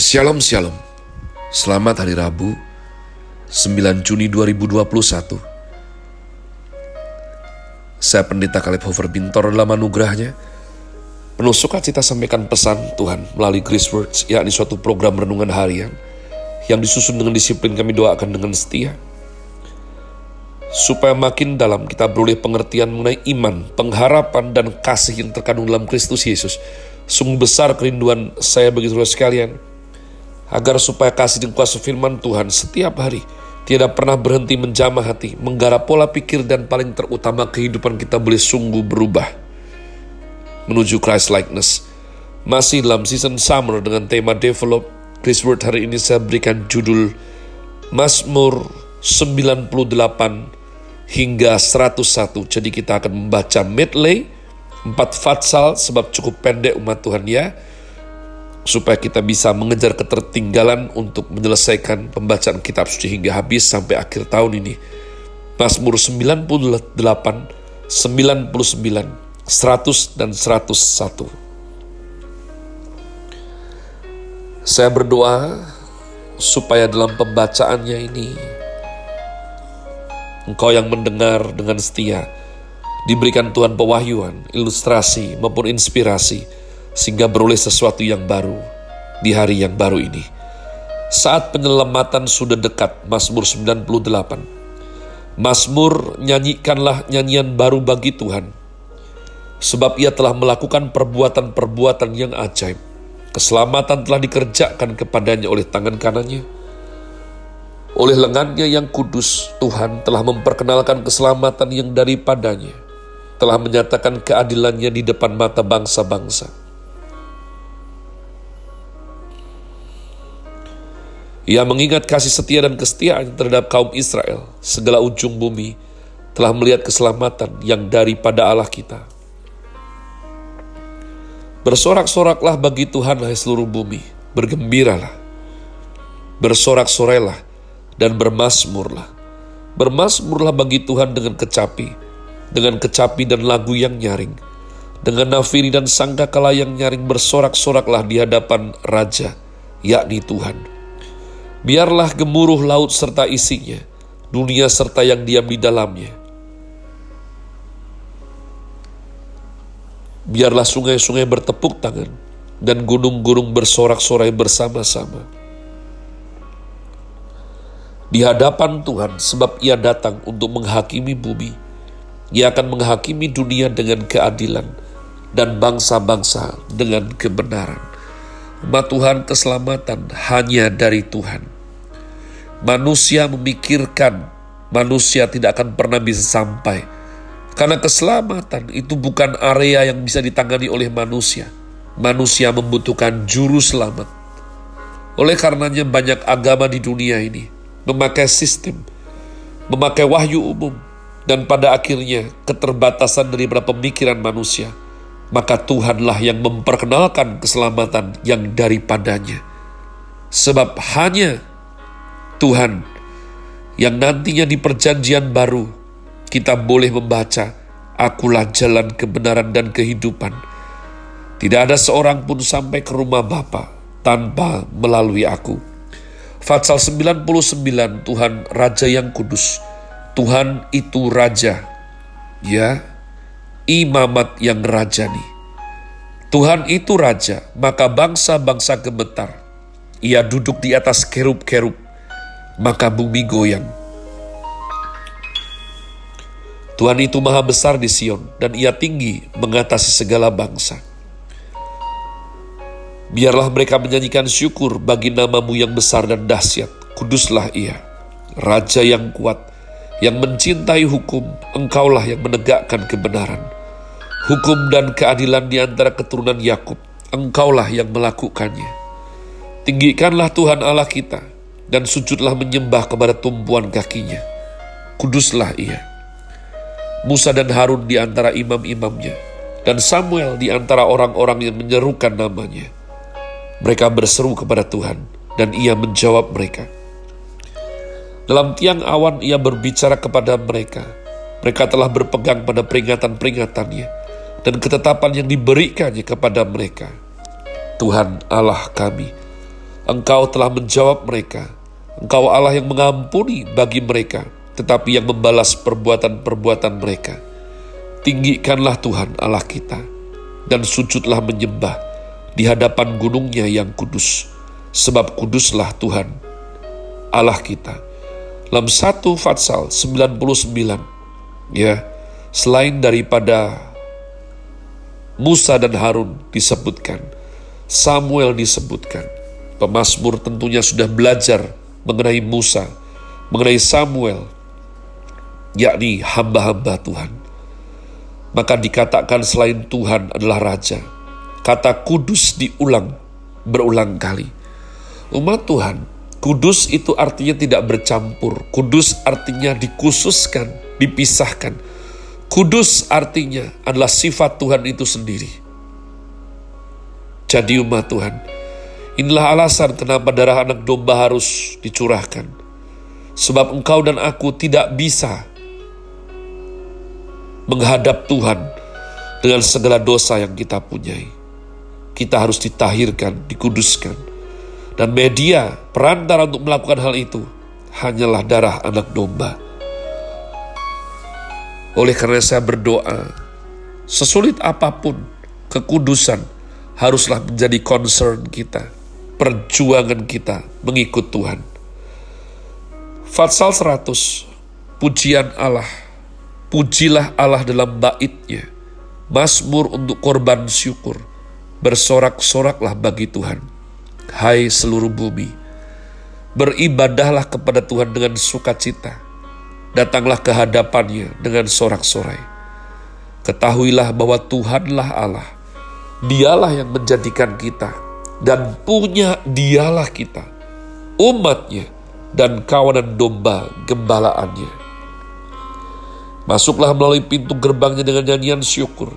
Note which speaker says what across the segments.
Speaker 1: Shalom Shalom. Selamat hari Rabu 9 Juni 2021 Saya pendeta Kaleb Hofer Bintor dalam anugerahnya Penuh sukacita sampaikan pesan Tuhan melalui Grace Words yakni suatu program renungan harian yang disusun dengan disiplin kami doakan dengan setia supaya makin dalam kita beroleh pengertian mengenai iman, pengharapan, dan kasih yang terkandung dalam Kristus Yesus. Sungguh besar kerinduan saya bagi saudara sekalian, agar supaya kasih dan kuasa firman Tuhan setiap hari tidak pernah berhenti menjamah hati, menggarap pola pikir dan paling terutama kehidupan kita boleh sungguh berubah menuju Christ likeness. Masih dalam season summer dengan tema develop, Chris Word hari ini saya berikan judul Mazmur 98 hingga 101. Jadi kita akan membaca medley, empat fatsal sebab cukup pendek umat Tuhan ya supaya kita bisa mengejar ketertinggalan untuk menyelesaikan pembacaan kitab suci hingga habis sampai akhir tahun ini. Mazmur 98, 99, 100 dan 101. Saya berdoa supaya dalam pembacaannya ini engkau yang mendengar dengan setia diberikan Tuhan pewahyuan, ilustrasi maupun inspirasi sehingga beroleh sesuatu yang baru di hari yang baru ini. Saat penyelamatan sudah dekat, Mazmur 98. Mazmur nyanyikanlah nyanyian baru bagi Tuhan, sebab ia telah melakukan perbuatan-perbuatan yang ajaib. Keselamatan telah dikerjakan kepadanya oleh tangan kanannya. Oleh lengannya yang kudus, Tuhan telah memperkenalkan keselamatan yang daripadanya, telah menyatakan keadilannya di depan mata bangsa-bangsa. Ia mengingat kasih setia dan kesetiaan terhadap kaum Israel. Segala ujung bumi telah melihat keselamatan yang daripada Allah kita. Bersorak-soraklah bagi Tuhan hai seluruh bumi. Bergembiralah. Bersorak-sorailah dan bermasmurlah. Bermasmurlah bagi Tuhan dengan kecapi, dengan kecapi dan lagu yang nyaring, dengan nafiri dan sangkakala yang nyaring bersorak-soraklah di hadapan Raja, yakni Tuhan Biarlah gemuruh laut serta isinya, dunia serta yang diam di dalamnya. Biarlah sungai-sungai bertepuk tangan dan gunung-gunung bersorak-sorai bersama-sama. Di hadapan Tuhan sebab ia datang untuk menghakimi bumi. Ia akan menghakimi dunia dengan keadilan dan bangsa-bangsa dengan kebenaran. Tuhan keselamatan hanya dari Tuhan. Manusia memikirkan, manusia tidak akan pernah bisa sampai. Karena keselamatan itu bukan area yang bisa ditangani oleh manusia. Manusia membutuhkan juru selamat. Oleh karenanya banyak agama di dunia ini memakai sistem, memakai wahyu umum, dan pada akhirnya keterbatasan daripada pemikiran manusia – maka Tuhanlah yang memperkenalkan keselamatan yang daripadanya. Sebab hanya Tuhan yang nantinya di perjanjian baru kita boleh membaca, Akulah jalan kebenaran dan kehidupan. Tidak ada seorang pun sampai ke rumah Bapa tanpa melalui aku. Fatsal 99 Tuhan Raja yang kudus. Tuhan itu Raja. Ya, imamat yang rajani. Tuhan itu raja, maka bangsa-bangsa gemetar. Ia duduk di atas kerub-kerub, maka bumi goyang. Tuhan itu maha besar di Sion, dan ia tinggi mengatasi segala bangsa. Biarlah mereka menyanyikan syukur bagi namamu yang besar dan dahsyat. Kuduslah ia, Raja yang kuat, yang mencintai hukum, engkaulah yang menegakkan kebenaran hukum dan keadilan di antara keturunan Yakub. Engkaulah yang melakukannya. Tinggikanlah Tuhan Allah kita dan sujudlah menyembah kepada tumpuan kakinya. Kuduslah ia. Musa dan Harun di antara imam-imamnya, dan Samuel di antara orang-orang yang menyerukan namanya. Mereka berseru kepada Tuhan, dan ia menjawab mereka. Dalam tiang awan ia berbicara kepada mereka. Mereka telah berpegang pada peringatan-peringatannya dan ketetapan yang diberikannya kepada mereka. Tuhan Allah kami Engkau telah menjawab mereka. Engkau Allah yang mengampuni bagi mereka, tetapi yang membalas perbuatan-perbuatan mereka. Tinggikanlah Tuhan Allah kita, dan sujudlah menyembah di hadapan gunungnya yang kudus, sebab kuduslah Tuhan Allah kita. Dalam satu Fatsal 99, ya, selain daripada Musa dan Harun disebutkan, Samuel disebutkan, Pemasmur tentunya sudah belajar mengenai Musa, mengenai Samuel, yakni hamba-hamba Tuhan. Maka dikatakan selain Tuhan adalah Raja. Kata kudus diulang berulang kali. Umat Tuhan, kudus itu artinya tidak bercampur. Kudus artinya dikhususkan, dipisahkan. Kudus artinya adalah sifat Tuhan itu sendiri. Jadi umat Tuhan, Inilah alasan kenapa darah anak domba harus dicurahkan. Sebab engkau dan aku tidak bisa menghadap Tuhan dengan segala dosa yang kita punyai. Kita harus ditahirkan, dikuduskan. Dan media perantara untuk melakukan hal itu hanyalah darah anak domba. Oleh karena saya berdoa, sesulit apa pun kekudusan haruslah menjadi concern kita perjuangan kita mengikut Tuhan. Fatsal 100, pujian Allah. Pujilah Allah dalam baitnya. Mazmur untuk korban syukur. Bersorak-soraklah bagi Tuhan. Hai seluruh bumi, beribadahlah kepada Tuhan dengan sukacita. Datanglah ke hadapannya dengan sorak-sorai. Ketahuilah bahwa Tuhanlah Allah. Dialah yang menjadikan kita dan punya dialah kita, umatnya, dan kawanan domba gembalaannya. Masuklah melalui pintu gerbangnya dengan nyanyian syukur.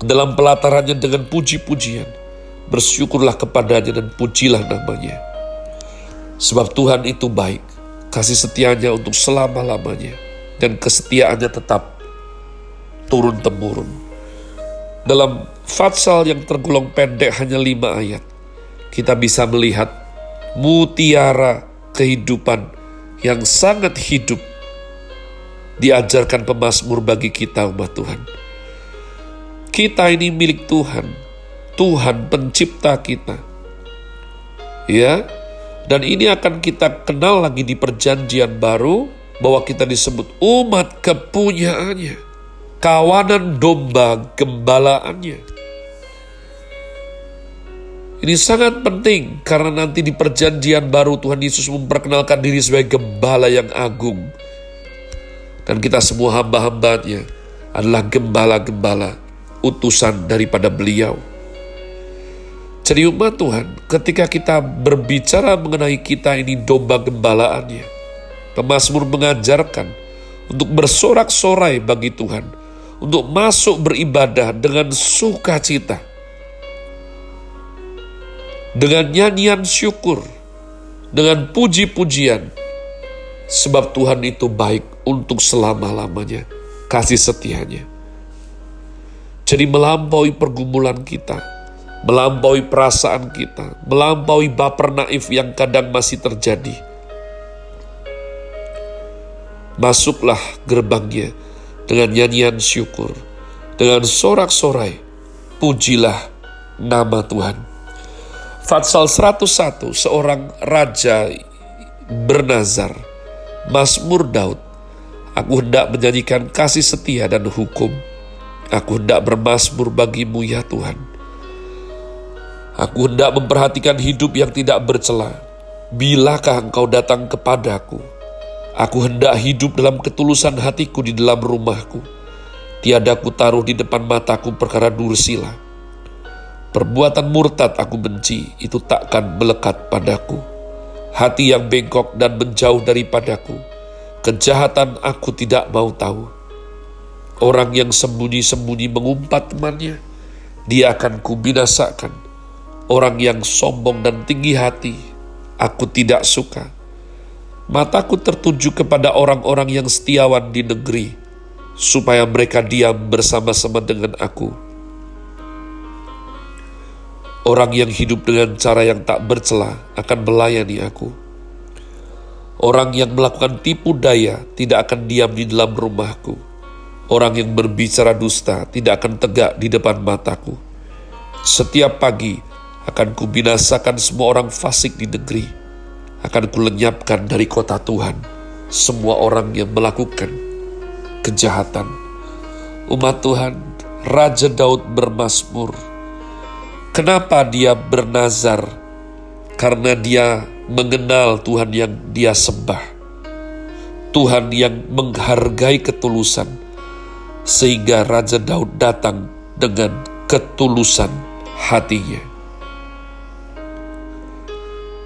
Speaker 1: Dalam pelatarannya dengan puji-pujian. Bersyukurlah kepadanya dan pujilah namanya. Sebab Tuhan itu baik, kasih setianya untuk selama-lamanya. Dan kesetiaannya tetap turun-temurun. Dalam Fatsal yang tergolong pendek hanya lima ayat. Kita bisa melihat mutiara kehidupan yang sangat hidup diajarkan pemazmur bagi kita umat Tuhan. Kita ini milik Tuhan. Tuhan pencipta kita. Ya, dan ini akan kita kenal lagi di perjanjian baru bahwa kita disebut umat kepunyaannya, kawanan domba gembalaannya. Ini sangat penting karena nanti di perjanjian baru Tuhan Yesus memperkenalkan diri sebagai gembala yang agung. Dan kita semua hamba-hambanya adalah gembala-gembala utusan daripada beliau. Umat Tuhan, ketika kita berbicara mengenai kita ini domba gembalaannya, Pemasmur mengajarkan untuk bersorak-sorai bagi Tuhan, untuk masuk beribadah dengan sukacita dengan nyanyian syukur, dengan puji-pujian, sebab Tuhan itu baik untuk selama-lamanya, kasih setianya. Jadi melampaui pergumulan kita, melampaui perasaan kita, melampaui baper naif yang kadang masih terjadi. Masuklah gerbangnya dengan nyanyian syukur, dengan sorak-sorai, pujilah nama Tuhan. Fatsal 101, seorang raja bernazar, Mazmur Daud, Aku hendak menyanyikan kasih setia dan hukum. Aku hendak bermasmur bagimu ya Tuhan. Aku hendak memperhatikan hidup yang tidak bercela. Bilakah engkau datang kepadaku? Aku hendak hidup dalam ketulusan hatiku di dalam rumahku. Tiada ku taruh di depan mataku perkara dursila Perbuatan murtad aku benci, itu takkan melekat padaku. Hati yang bengkok dan menjauh daripadaku, kejahatan aku tidak mau tahu. Orang yang sembunyi-sembunyi mengumpat temannya, dia akan kubinasakan. Orang yang sombong dan tinggi hati, aku tidak suka. Mataku tertuju kepada orang-orang yang setiawan di negeri, supaya mereka diam bersama-sama dengan aku Orang yang hidup dengan cara yang tak bercela akan melayani aku. Orang yang melakukan tipu daya tidak akan diam di dalam rumahku. Orang yang berbicara dusta tidak akan tegak di depan mataku. Setiap pagi akan kubinasakan semua orang fasik di negeri. Akan kulenyapkan dari kota Tuhan semua orang yang melakukan kejahatan. Umat Tuhan, Raja Daud bermasmur. Kenapa dia bernazar? Karena dia mengenal Tuhan yang dia sembah. Tuhan yang menghargai ketulusan. Sehingga Raja Daud datang dengan ketulusan hatinya.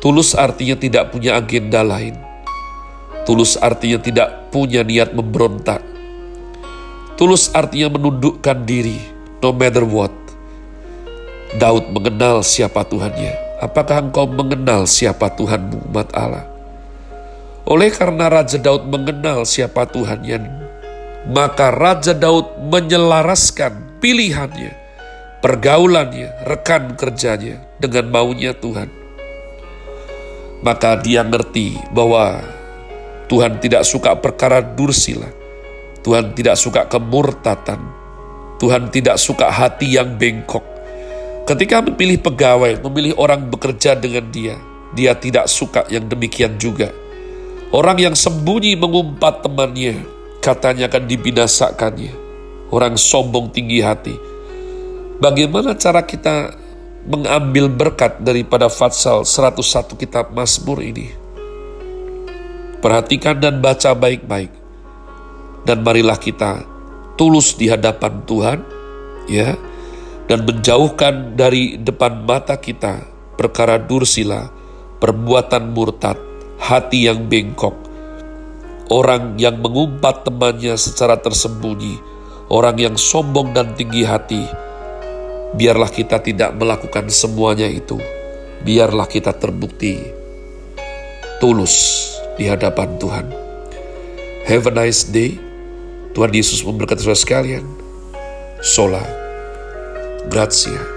Speaker 1: Tulus artinya tidak punya agenda lain. Tulus artinya tidak punya niat memberontak. Tulus artinya menundukkan diri, no matter what. Daud mengenal siapa Tuhannya. Apakah engkau mengenal siapa Tuhanmu, umat Allah? Oleh karena Raja Daud mengenal siapa Tuhannya, maka Raja Daud menyelaraskan pilihannya, pergaulannya, rekan kerjanya dengan maunya Tuhan. Maka dia ngerti bahwa Tuhan tidak suka perkara dursila. Tuhan tidak suka kemurtatan. Tuhan tidak suka hati yang bengkok. Ketika memilih pegawai, memilih orang bekerja dengan dia, dia tidak suka yang demikian juga. Orang yang sembunyi mengumpat temannya, katanya akan dibinasakannya. Orang sombong tinggi hati. Bagaimana cara kita mengambil berkat daripada Fatsal 101 kitab Mazmur ini? Perhatikan dan baca baik-baik. Dan marilah kita tulus di hadapan Tuhan, ya, dan menjauhkan dari depan mata kita perkara dursila, perbuatan murtad, hati yang bengkok, orang yang mengumpat temannya secara tersembunyi, orang yang sombong dan tinggi hati. Biarlah kita tidak melakukan semuanya itu. Biarlah kita terbukti tulus di hadapan Tuhan. Have a nice day. Tuhan Yesus memberkati saudara sekalian. Sola. Grazie.